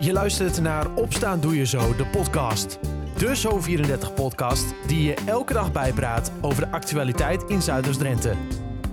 Je luistert naar Opstaan Doe Je Zo, de podcast. De Zo34-podcast die je elke dag bijpraat over de actualiteit in Zuiders-Drenthe.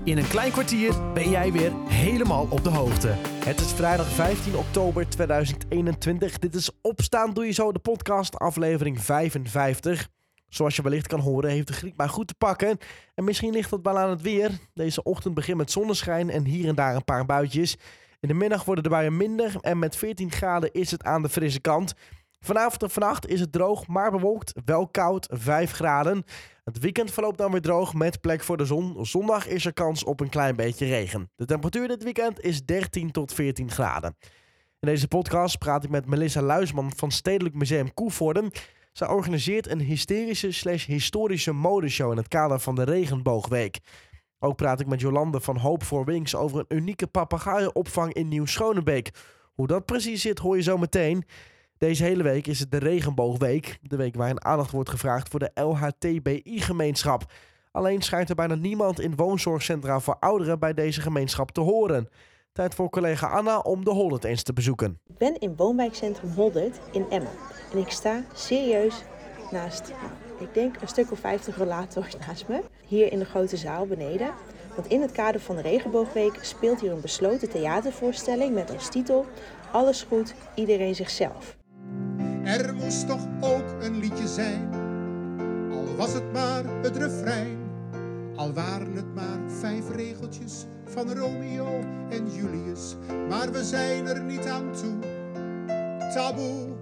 In een klein kwartier ben jij weer helemaal op de hoogte. Het is vrijdag 15 oktober 2021. Dit is Opstaan Doe Je Zo, de podcast, aflevering 55. Zoals je wellicht kan horen, heeft de griep maar goed te pakken. En misschien ligt dat wel aan het weer. Deze ochtend begint met zonneschijn en hier en daar een paar buitjes. In de middag worden de buien minder en met 14 graden is het aan de frisse kant. Vanavond en vannacht is het droog, maar bewolkt, wel koud, 5 graden. Het weekend verloopt dan weer droog met plek voor de zon. Zondag is er kans op een klein beetje regen. De temperatuur dit weekend is 13 tot 14 graden. In deze podcast praat ik met Melissa Luisman van Stedelijk Museum Koevoorden. Zij organiseert een hysterische slash historische modeshow in het kader van de Regenboogweek. Ook praat ik met Jolande van Hoop voor Wings over een unieke papegaaienopvang in Nieuw-Schonebeek. Hoe dat precies zit hoor je zo meteen. Deze hele week is het de Regenboogweek. De week waarin aandacht wordt gevraagd voor de LHTBI-gemeenschap. Alleen schijnt er bijna niemand in woonzorgcentra voor ouderen bij deze gemeenschap te horen. Tijd voor collega Anna om de Holdert eens te bezoeken. Ik ben in woonwijkcentrum Holdert in Emmen. En ik sta serieus naast, ik denk een stuk of 50 relators naast me. Hier in de grote zaal beneden. Want in het kader van de Regenboogweek speelt hier een besloten theatervoorstelling met als titel Alles goed, iedereen zichzelf. Er moest toch ook een liedje zijn, al was het maar het refrein. Al waren het maar vijf regeltjes van Romeo en Julius, maar we zijn er niet aan toe. Taboe,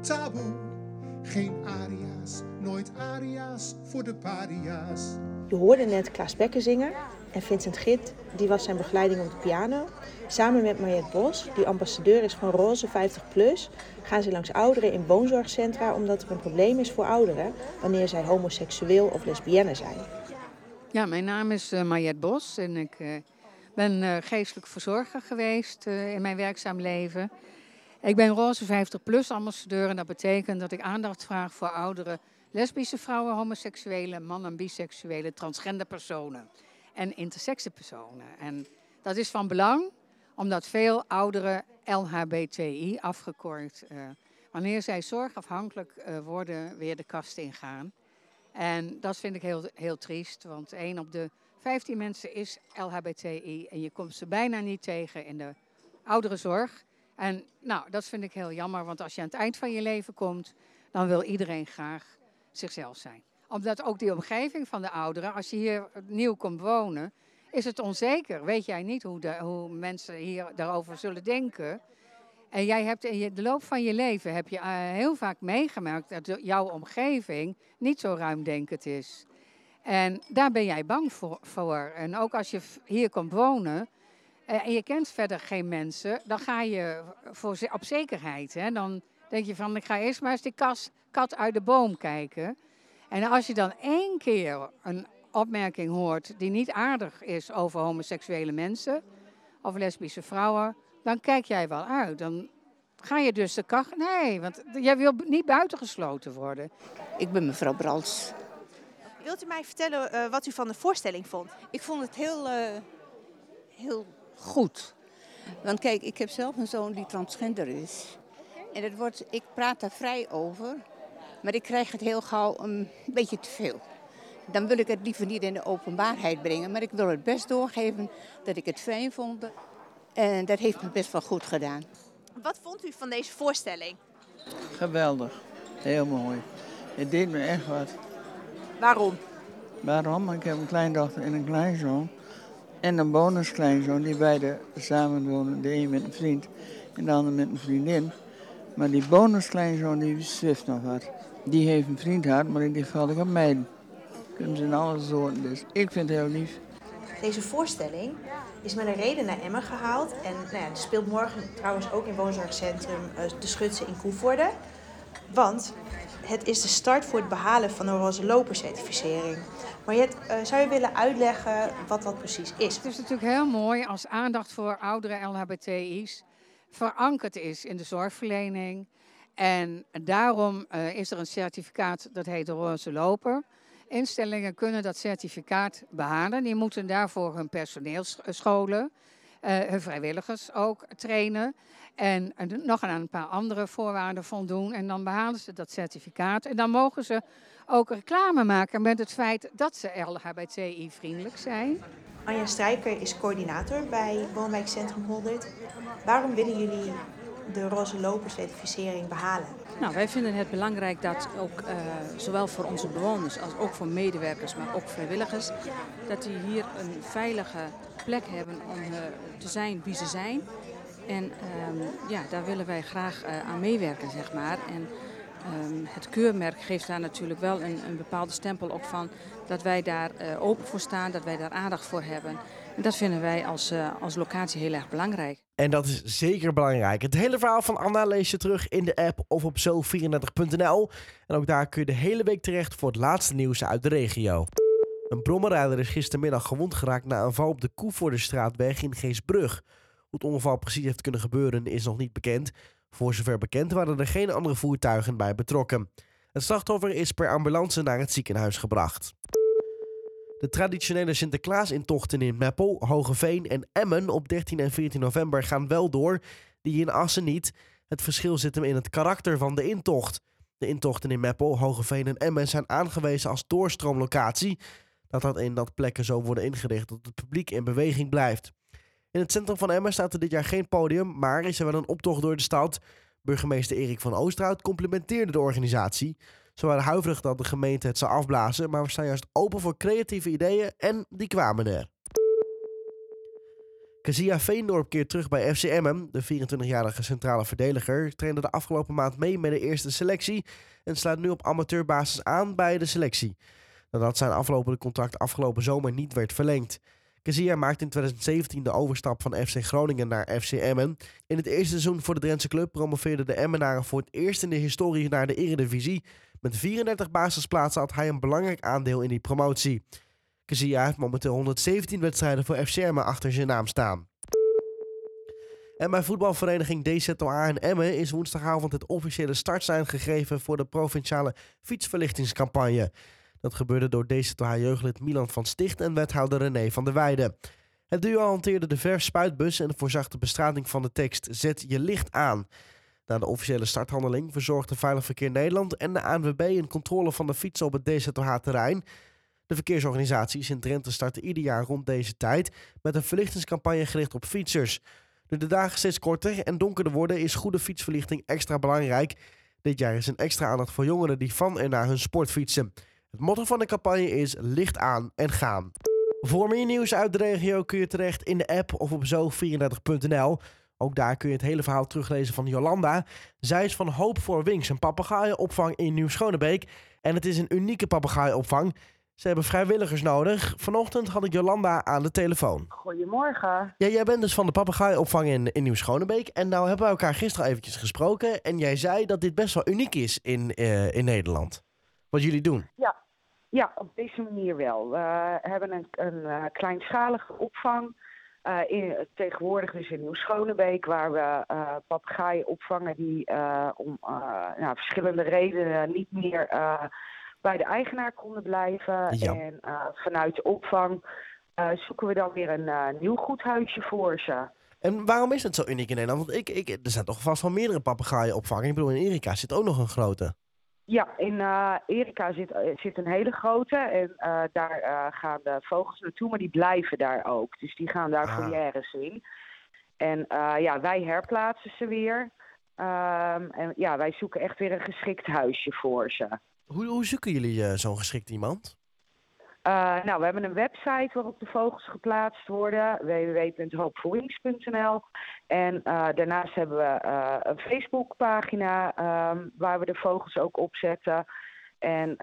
taboe, geen aria's, nooit aria's voor de paria's. Je hoorde net Klaas Bekker zingen en Vincent Git, die was zijn begeleiding op de piano. Samen met Mariette Bos, die ambassadeur is van Roze 50PLUS, gaan ze langs ouderen in woonzorgcentra omdat er een probleem is voor ouderen wanneer zij homoseksueel of lesbienne zijn. Ja, mijn naam is uh, Mariette Bos en ik uh, ben uh, geestelijk verzorger geweest in mijn werkzaam leven. Ik ben Roze 50PLUS ambassadeur en dat betekent dat ik aandacht vraag voor ouderen, lesbische vrouwen, homoseksuele, mannen, biseksuele, transgender personen en intersexe personen. En dat is van belang omdat veel ouderen LHBTI afgekort, wanneer zij zorgafhankelijk worden, weer de kast ingaan. En dat vind ik heel, heel triest, want 1 op de 15 mensen is LHBTI en je komt ze bijna niet tegen in de ouderenzorg. En nou, dat vind ik heel jammer, want als je aan het eind van je leven komt, dan wil iedereen graag zichzelf zijn. Omdat ook die omgeving van de ouderen, als je hier nieuw komt wonen, is het onzeker. Weet jij niet hoe, hoe mensen hier daarover zullen denken. En jij hebt in de loop van je leven heb je uh, heel vaak meegemaakt dat jouw omgeving niet zo ruimdenkend is. En daar ben jij bang voor. En ook als je hier komt wonen uh, en je kent verder geen mensen, dan ga je voor, op zekerheid. Hè? Dan denk je van, ik ga eerst maar eens die kas, kat uit de boom kijken. En als je dan één keer een opmerking hoort die niet aardig is over homoseksuele mensen of lesbische vrouwen, dan kijk jij wel uit. Dan ga je dus de kach. Nee, want jij wil niet buitengesloten worden. Ik ben mevrouw Brals. Wilt u mij vertellen uh, wat u van de voorstelling vond? Ik vond het heel, uh, heel goed. Want kijk, ik heb zelf een zoon die transgender is. En het wordt, ik praat daar vrij over, maar ik krijg het heel gauw een beetje te veel. Dan wil ik het liever niet in de openbaarheid brengen, maar ik wil het best doorgeven dat ik het fijn vond en dat heeft me best wel goed gedaan. Wat vond u van deze voorstelling? Geweldig. Heel mooi. Het deed me echt wat. Waarom? Waarom? Ik heb een kleindochter en een kleinzoon. En een bonuskleinzoon die beide samen wonen. De een met een vriend en de ander met een vriendin. Maar die bonuskleinzoon die zwift nog wat. Die heeft een vriend gehad, maar in dit geval ik een meid. Kunnen ze in alle soorten. Dus ik vind het heel lief. Deze voorstelling is met een reden naar Emmen gehaald. En nou ja, die speelt morgen trouwens ook in woonzorgcentrum De Schutse in Koevoorde. Want het is de start voor het behalen van een roze lopercertificering. Maar uh, zou je willen uitleggen wat dat precies is? Het is natuurlijk heel mooi als aandacht voor oudere LHBTI's verankerd is in de zorgverlening. En daarom uh, is er een certificaat dat heet de roze loper. Instellingen kunnen dat certificaat behalen. Die moeten daarvoor hun personeel scholen. hun vrijwilligers ook trainen. En nog aan een paar andere voorwaarden voldoen. En dan behalen ze dat certificaat. En dan mogen ze ook reclame maken met het feit dat ze LHBTI-vriendelijk zijn. Anja Strijker is coördinator bij Woonwijkcentrum Holdert. Waarom willen jullie de Roze Loper certificering behalen? Nou, wij vinden het belangrijk dat ook uh, zowel voor onze bewoners als ook voor medewerkers, maar ook vrijwilligers, dat die hier een veilige plek hebben om uh, te zijn wie ze zijn. En um, ja, daar willen wij graag uh, aan meewerken, zeg maar. En um, het keurmerk geeft daar natuurlijk wel een, een bepaalde stempel op van dat wij daar open voor staan, dat wij daar aandacht voor hebben. En dat vinden wij als, uh, als locatie heel erg belangrijk. En dat is zeker belangrijk. Het hele verhaal van Anna lees je terug in de app of op zo34.nl. En ook daar kun je de hele week terecht voor het laatste nieuws uit de regio. Een brommerrijder is gistermiddag gewond geraakt na een val op de Koevoordestraatweg in Geesbrug. Hoe het ongeval precies heeft kunnen gebeuren is nog niet bekend. Voor zover bekend waren er geen andere voertuigen bij betrokken. Het slachtoffer is per ambulance naar het ziekenhuis gebracht. De traditionele Sinterklaasintochten in Meppel, Hogeveen en Emmen op 13 en 14 november gaan wel door, die in Assen niet. Het verschil zit hem in het karakter van de intocht. De intochten in Meppel, Hogeveen en Emmen zijn aangewezen als doorstroomlocatie. Dat houdt in dat plekken zo worden ingericht dat het publiek in beweging blijft. In het centrum van Emmen staat er dit jaar geen podium, maar is er wel een optocht door de stad. Burgemeester Erik van Oosterhout complimenteerde de organisatie. Ze waren huiverig dat de gemeente het zou afblazen, maar we staan juist open voor creatieve ideeën en die kwamen er. Kazia Veendorp keert terug bij FCM. De 24-jarige centrale verdediger trainde de afgelopen maand mee met de eerste selectie en sluit nu op amateurbasis aan bij de selectie. Nadat zijn aflopende contract afgelopen zomer niet werd verlengd. Kazia maakte in 2017 de overstap van FC Groningen naar FC Emmen. In het eerste seizoen voor de Drentse club promoveerden de Emmenaren voor het eerst in de historie naar de Eredivisie. Met 34 basisplaatsen had hij een belangrijk aandeel in die promotie. Kazia heeft momenteel 117 wedstrijden voor FC Emmen achter zijn naam staan. En bij voetbalvereniging DZOA in Emmen is woensdagavond het officiële startsein gegeven voor de provinciale fietsverlichtingscampagne. Dat gebeurde door DZOH-jeugdlid Milan van Sticht en wethouder René van der Weijden. Het duo hanteerde de verfspuitbus en voorzag de bestrating van de tekst Zet je licht aan. Na de officiële starthandeling verzorgde Veilig Verkeer Nederland en de ANWB een controle van de fietsen op het DZOH-terrein. De verkeersorganisaties in Drenthe starten ieder jaar rond deze tijd met een verlichtingscampagne gericht op fietsers. Nu de dagen steeds korter en donkerder worden, is goede fietsverlichting extra belangrijk. Dit jaar is een extra aandacht voor jongeren die van en naar hun sport fietsen. Het motto van de campagne is licht aan en gaan. Voor meer nieuws uit de regio kun je terecht in de app of op zo34.nl. Ook daar kun je het hele verhaal teruglezen van Jolanda. Zij is van Hoop voor Wings, een papegaaienopvang in Nieuw-Schonebeek. En het is een unieke papegaaienopvang. Ze hebben vrijwilligers nodig. Vanochtend had ik Jolanda aan de telefoon. Goedemorgen. Ja, jij bent dus van de papegaaienopvang in, in Nieuw-Schonebeek. En nou hebben we elkaar gisteren eventjes gesproken. En jij zei dat dit best wel uniek is in, uh, in Nederland. Wat jullie doen. Ja, ja, op deze manier wel. We hebben een, een uh, kleinschalige opvang uh, in, tegenwoordig dus in Nieuw-Schonebeek, waar we uh, papegaaien opvangen die om nou, verschillende redenen niet meer bij de eigenaar konden blijven. Ja. En vanuit de opvang zoeken we dan weer een nieuw goed huisje voor ze. En waarom is het zo uniek in Nederland? Want ik, ik, er zijn toch vast wel meerdere papegaaienopvangen. Ik bedoel, in Erika zit ook nog een grote. Ja, in uh, Erika zit, zit een hele grote en uh, daar uh, gaan de vogels naartoe, maar die blijven daar ook. Dus die gaan daar Ah. in. En ja, wij herplaatsen ze weer. Um, en ja, wij zoeken echt weer een geschikt huisje voor ze. Hoe, hoe zoeken jullie zo'n geschikt iemand? Uh, nou, we hebben een website waarop de vogels geplaatst worden, www.hoopvoorwings.nl. En uh, daarnaast hebben we uh, een Facebookpagina um, waar we de vogels ook opzetten. En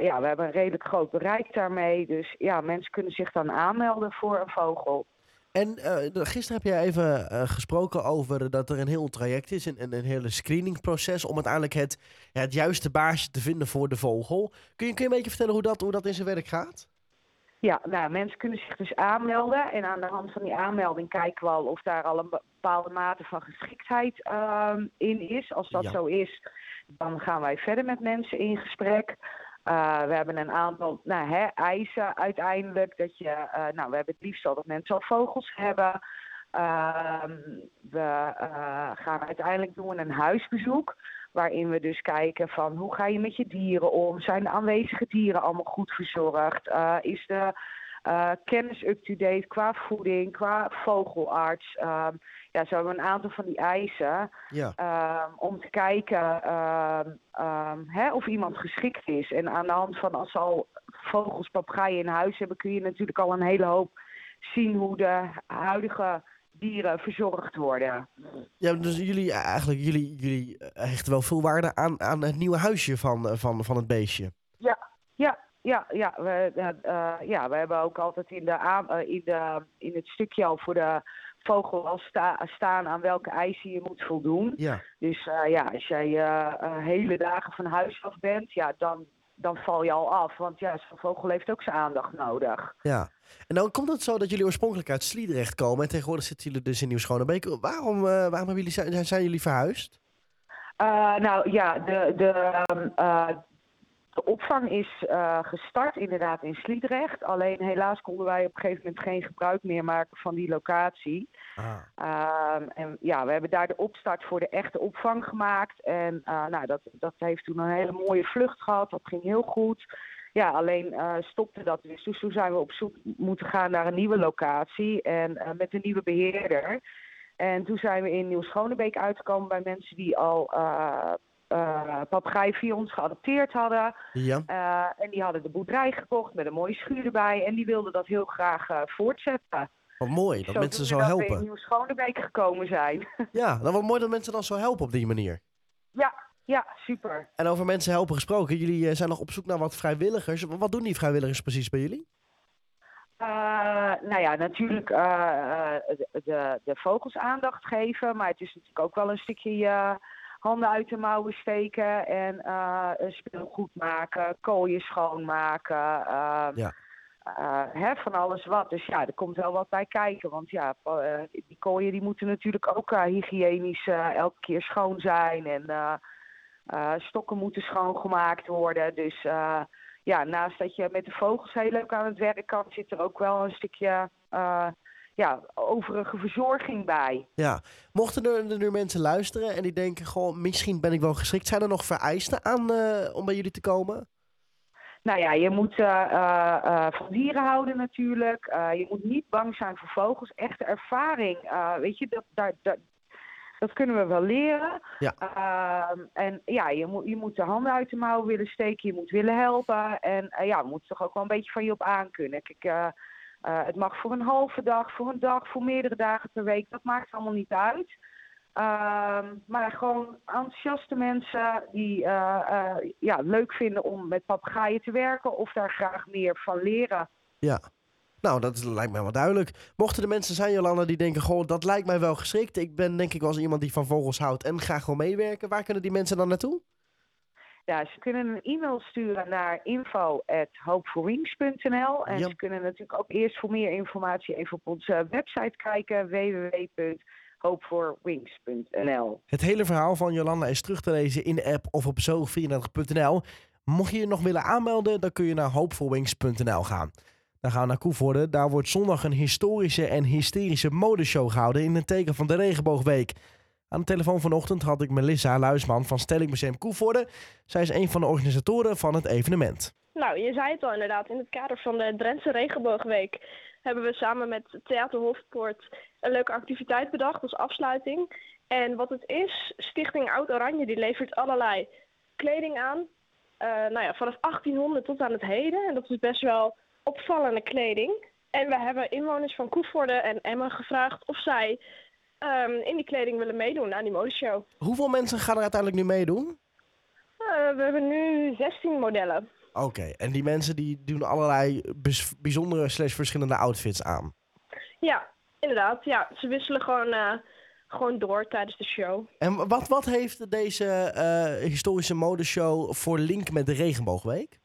ja, we hebben een redelijk groot bereik daarmee. Dus ja, mensen kunnen zich dan aanmelden voor een vogel. En gisteren heb jij even gesproken over dat er een heel traject is, een, een hele screeningproces om uiteindelijk het, ja, het juiste baasje te vinden voor de vogel. Kun je, kun je een beetje vertellen hoe dat, hoe dat in zijn werk gaat? Ja, nou, mensen kunnen zich dus aanmelden. En aan de hand van die aanmelding kijken we al of daar al een bepaalde mate van geschiktheid uh, in is. Als dat Ja. zo is, dan gaan wij verder met mensen in gesprek. Uh, we hebben een aantal nou, hè, eisen uiteindelijk. Dat je, uh, nou, we hebben het liefst al dat mensen al vogels hebben. Ehm, we eh, gaan uiteindelijk doen een huisbezoek. Waarin we dus kijken van hoe ga je met je dieren om? Zijn de aanwezige dieren allemaal goed verzorgd? Eh, is de eh, kennis up-to-date qua voeding, qua vogelarts? Ehm, ja, zo hebben we een aantal van die eisen. Ja. Ehm, om te kijken ehm, hè, of iemand geschikt is. En aan de hand van als ze al vogels, papegaaien in huis hebben, kun je natuurlijk al een hele hoop zien hoe de huidige dieren verzorgd worden. Ja, dus jullie eigenlijk jullie, jullie eh, hechten wel veel waarde aan, aan het nieuwe huisje van, eh, van, van het beestje. Ja, ja. We, eh, eh, ja, we hebben ook altijd in, de eh, in, de, in het stukje al voor de vogel al sta, staan aan welke eisen je moet voldoen. Ja. Dus ja, als jij hele dagen van huis af bent, ja, dan, dan val je al af. Want ja, zo'n vogel heeft ook zijn aandacht nodig. Ja. En dan komt het zo dat jullie oorspronkelijk uit Sliedrecht komen en tegenwoordig zitten jullie dus in Nieuw-Schonebeek. Waarom, waarom hebben jullie, zijn, zijn jullie verhuisd? Nou ja, de, de, ehm, eh, de opvang is eh, gestart inderdaad in Sliedrecht. Alleen helaas konden wij op een gegeven moment geen gebruik meer maken van die locatie. Ah. Ehm, en ja, we hebben daar de opstart voor de echte opvang gemaakt. En eh, nou, dat, dat heeft toen een hele mooie vlucht gehad. Dat ging heel goed. Ja, alleen eh, stopte dat dus. Dus toen zijn we op zoek moeten gaan naar een nieuwe locatie. En met een nieuwe beheerder. En toen zijn we in Nieuw-Schonebeek uitgekomen bij mensen die al uh, via ons geadopteerd hadden. Ja. Uh, en die hadden de boerderij gekocht met een mooie schuur erbij. En die wilden dat heel graag uh, voortzetten. Wat mooi, dat mensen zo dat helpen. we in Nieuw-Schonebeek gekomen zijn. Ja, dan wat mooi dat mensen dan zo helpen op die manier. ja, ja, super. En over mensen helpen gesproken, jullie eh, zijn nog op zoek naar wat vrijwilligers. Wat doen die vrijwilligers precies bij jullie? Uh, nou ja, natuurlijk uh, de, de, de, vogels aandacht geven. Maar het is natuurlijk ook wel een stukje je handen uit de mouwen steken. En uh, speelgoed maken, kooien schoonmaken. ja. hè, van alles wat. Dus ja, er komt wel wat bij kijken. Want ja, die kooien die moeten natuurlijk ook hygiënisch elke keer schoon zijn. En stokken moeten schoongemaakt worden. Dus ja, naast dat je met de vogels heel leuk aan het werk kan, zit er ook wel een stukje uh, ja, overige verzorging bij. Ja, mochten er, nu mensen luisteren en die denken, goh, misschien ben ik wel geschikt. Zijn er nog vereisten aan uh, om bij jullie te komen? Nou ja, je moet uh, van dieren houden natuurlijk. je moet niet bang zijn voor vogels. Echte ervaring, weet je, dat, daar, daar, dat kunnen we wel leren. Ja. Uh, en ja, je moet, je moet de handen uit de mouw willen steken, je moet willen helpen. En uh, ja, we moeten toch ook wel een beetje van je op aankunnen. Kijk, uh, het mag voor een halve dag, voor een dag, voor meerdere dagen per week. Dat maakt allemaal niet uit. Ehm, maar gewoon enthousiaste mensen die ja, leuk vinden om met papegaaien te werken of daar graag meer van leren. Ja, nou, dat lijkt mij wel duidelijk. Mochten er mensen zijn, Jolanda, die denken... Goh, dat lijkt mij wel geschikt. Ik ben denk ik wel eens iemand die van vogels houdt en graag wil meewerken. Waar kunnen die mensen dan naartoe? Ja, ze kunnen een e-mail sturen naar info.hopeforwings.nl En ja. ze kunnen natuurlijk ook eerst voor meer informatie even op onze website kijken. www.hopeforwings.nl Het hele verhaal van Jolanda is terug te lezen in de app of op zo34.nl. Mocht je je nog willen aanmelden, dan kun je naar hopeforwings.nl gaan. Dan gaan we naar Koevoorde. Daar wordt zondag een historische en hysterische modeshow gehouden in het teken van de Regenboogweek. Aan de telefoon vanochtend had ik Melissa Luisman van Stelling Museum Koevoorde. Zij is een van de organisatoren van het evenement. Nou, je zei het al inderdaad. In het kader van de Drentse Regenboogweek hebben we samen met Theater Hofpoort een leuke activiteit bedacht als afsluiting. En wat het is, Stichting Oud Oranje die levert allerlei kleding aan. Uh, nou ja, vanaf 1800 tot aan het heden. En dat is best wel opvallende kleding. En we hebben inwoners van Koevoorde en Emmen gevraagd of zij um, in die kleding willen meedoen aan die modeshow. Hoeveel mensen gaan er uiteindelijk nu meedoen? Uh, we hebben nu 16 modellen. Oké, okay. en die mensen die doen allerlei bijzondere slash verschillende outfits aan? Ja, inderdaad. Ja, ze wisselen gewoon, uh, gewoon door tijdens de show. En wat, wat heeft deze uh, historische modeshow voor link met de Regenboogweek?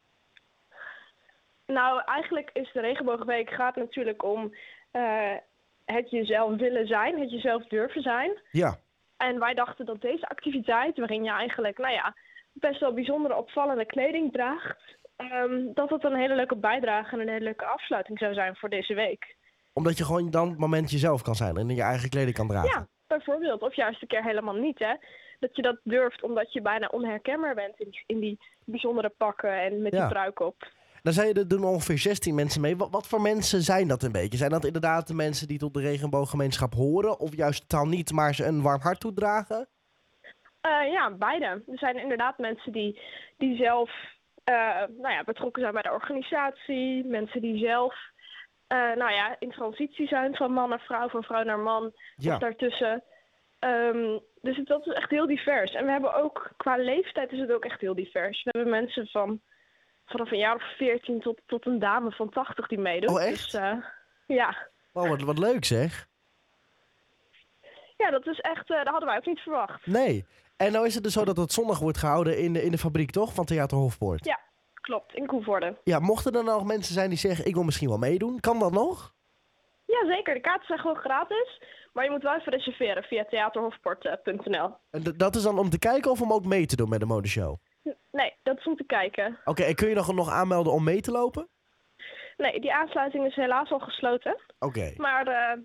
Nou, eigenlijk is de Regenboogweek gaat natuurlijk om uh, het jezelf willen zijn, het jezelf durven zijn. Ja. En wij dachten dat deze activiteit, waarin je eigenlijk, nou ja, best wel bijzondere opvallende kleding draagt, um, dat het een hele leuke bijdrage en een hele leuke afsluiting zou zijn voor deze week. Omdat je gewoon dan het moment jezelf kan zijn en in je eigen kleding kan dragen. Ja, bijvoorbeeld. Of juist een keer helemaal niet, hè. Dat je dat durft omdat je bijna onherkenbaar bent in die, in die bijzondere pakken en met Ja. die pruik op. Dan zei je, er doen ongeveer 16 mensen mee. Wat, wat voor mensen zijn dat een beetje? Zijn dat inderdaad de mensen die tot de regenbooggemeenschap horen? Of juist totaal niet, maar ze een warm hart toedragen? Eh, ja, beide. Er zijn inderdaad mensen die, die zelf eh, nou ja, betrokken zijn bij de organisatie. Mensen die zelf eh, nou ja, in transitie zijn van man naar vrouw, van vrouw naar man. Ja. Of daartussen. Ehm, dus het, dat is echt heel divers. En we hebben ook, qua leeftijd is het ook echt heel divers. We hebben mensen van vanaf een jaar of 14 tot, tot een dame van 80 die meedoet. Oh, echt? Dus eh, ja. Oh, wat, wat leuk zeg. ja, dat is echt, eh, dat hadden wij ook niet verwacht. Nee. En nou is het dus zo dat het zondag wordt gehouden in de, in de fabriek, toch? Van Theater Hofpoort. Ja, klopt, in Koevoorde. Ja, mochten er nou nog mensen zijn die zeggen, ik wil misschien wel meedoen. Kan dat nog? Ja, zeker. De kaarten zijn gewoon gratis. Maar je moet wel even reserveren via theaterhofport.nl. En d- dat is dan om te kijken of om ook mee te doen met de modeshow? Nee, dat is om te kijken. Oké, en kun je nog, nog aanmelden om mee te lopen? Nee, die aansluiting is helaas al gesloten. Oké. Maar, eh,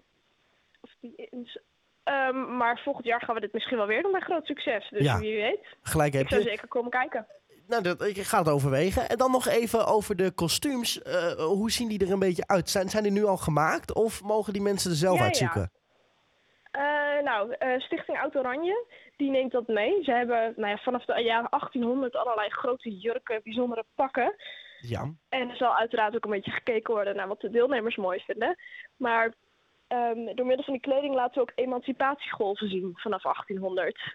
of die is, ehm, maar volgend jaar gaan we dit misschien wel weer doen bij groot succes. Dus Ja. wie weet. Gelijk heb Ik zou je. zeker komen kijken. Nou, dat, ik ga het overwegen. En dan nog even over de kostuums. Eh, hoe zien die er een beetje uit? Zijn, zijn die nu al gemaakt of mogen die mensen er zelf Ja, ja. uitzoeken? Eh, nou, eh, Stichting Oud Oranje, die neemt dat mee. Ze hebben nou ja, vanaf de jaren 1800 allerlei grote jurken, bijzondere pakken. Ja. En er zal uiteraard ook een beetje gekeken worden naar wat de deelnemers mooi vinden. Maar ehm, door middel van die kleding laten we ook emancipatiegolven zien vanaf 1800.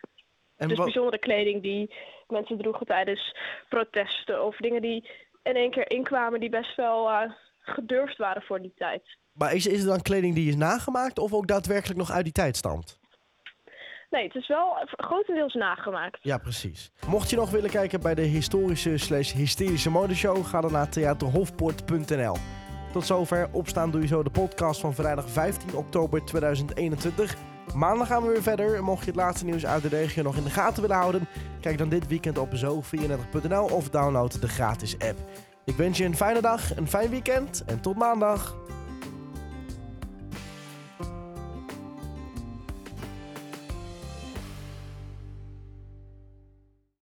En dus bijzondere kleding die mensen droegen tijdens protesten. Of dingen die in één keer inkwamen die best wel eh, gedurfd waren voor die tijd. Maar is, is het dan kleding die is nagemaakt of ook daadwerkelijk nog uit die tijd stamt? Nee, het is wel grotendeels nagemaakt. Ja, precies. Mocht je nog willen kijken bij de historische slash hysterische modeshow, ga dan naar theaterhofpoort.nl. Tot zover Opstaan Doe Je Zo, de podcast van vrijdag 15 oktober 2021. Maandag gaan we weer verder. Mocht je het laatste nieuws uit de regio nog in de gaten willen houden, kijk dan dit weekend op zo34.nl of download de gratis app. Ik wens je een fijne dag, een fijn weekend en tot maandag.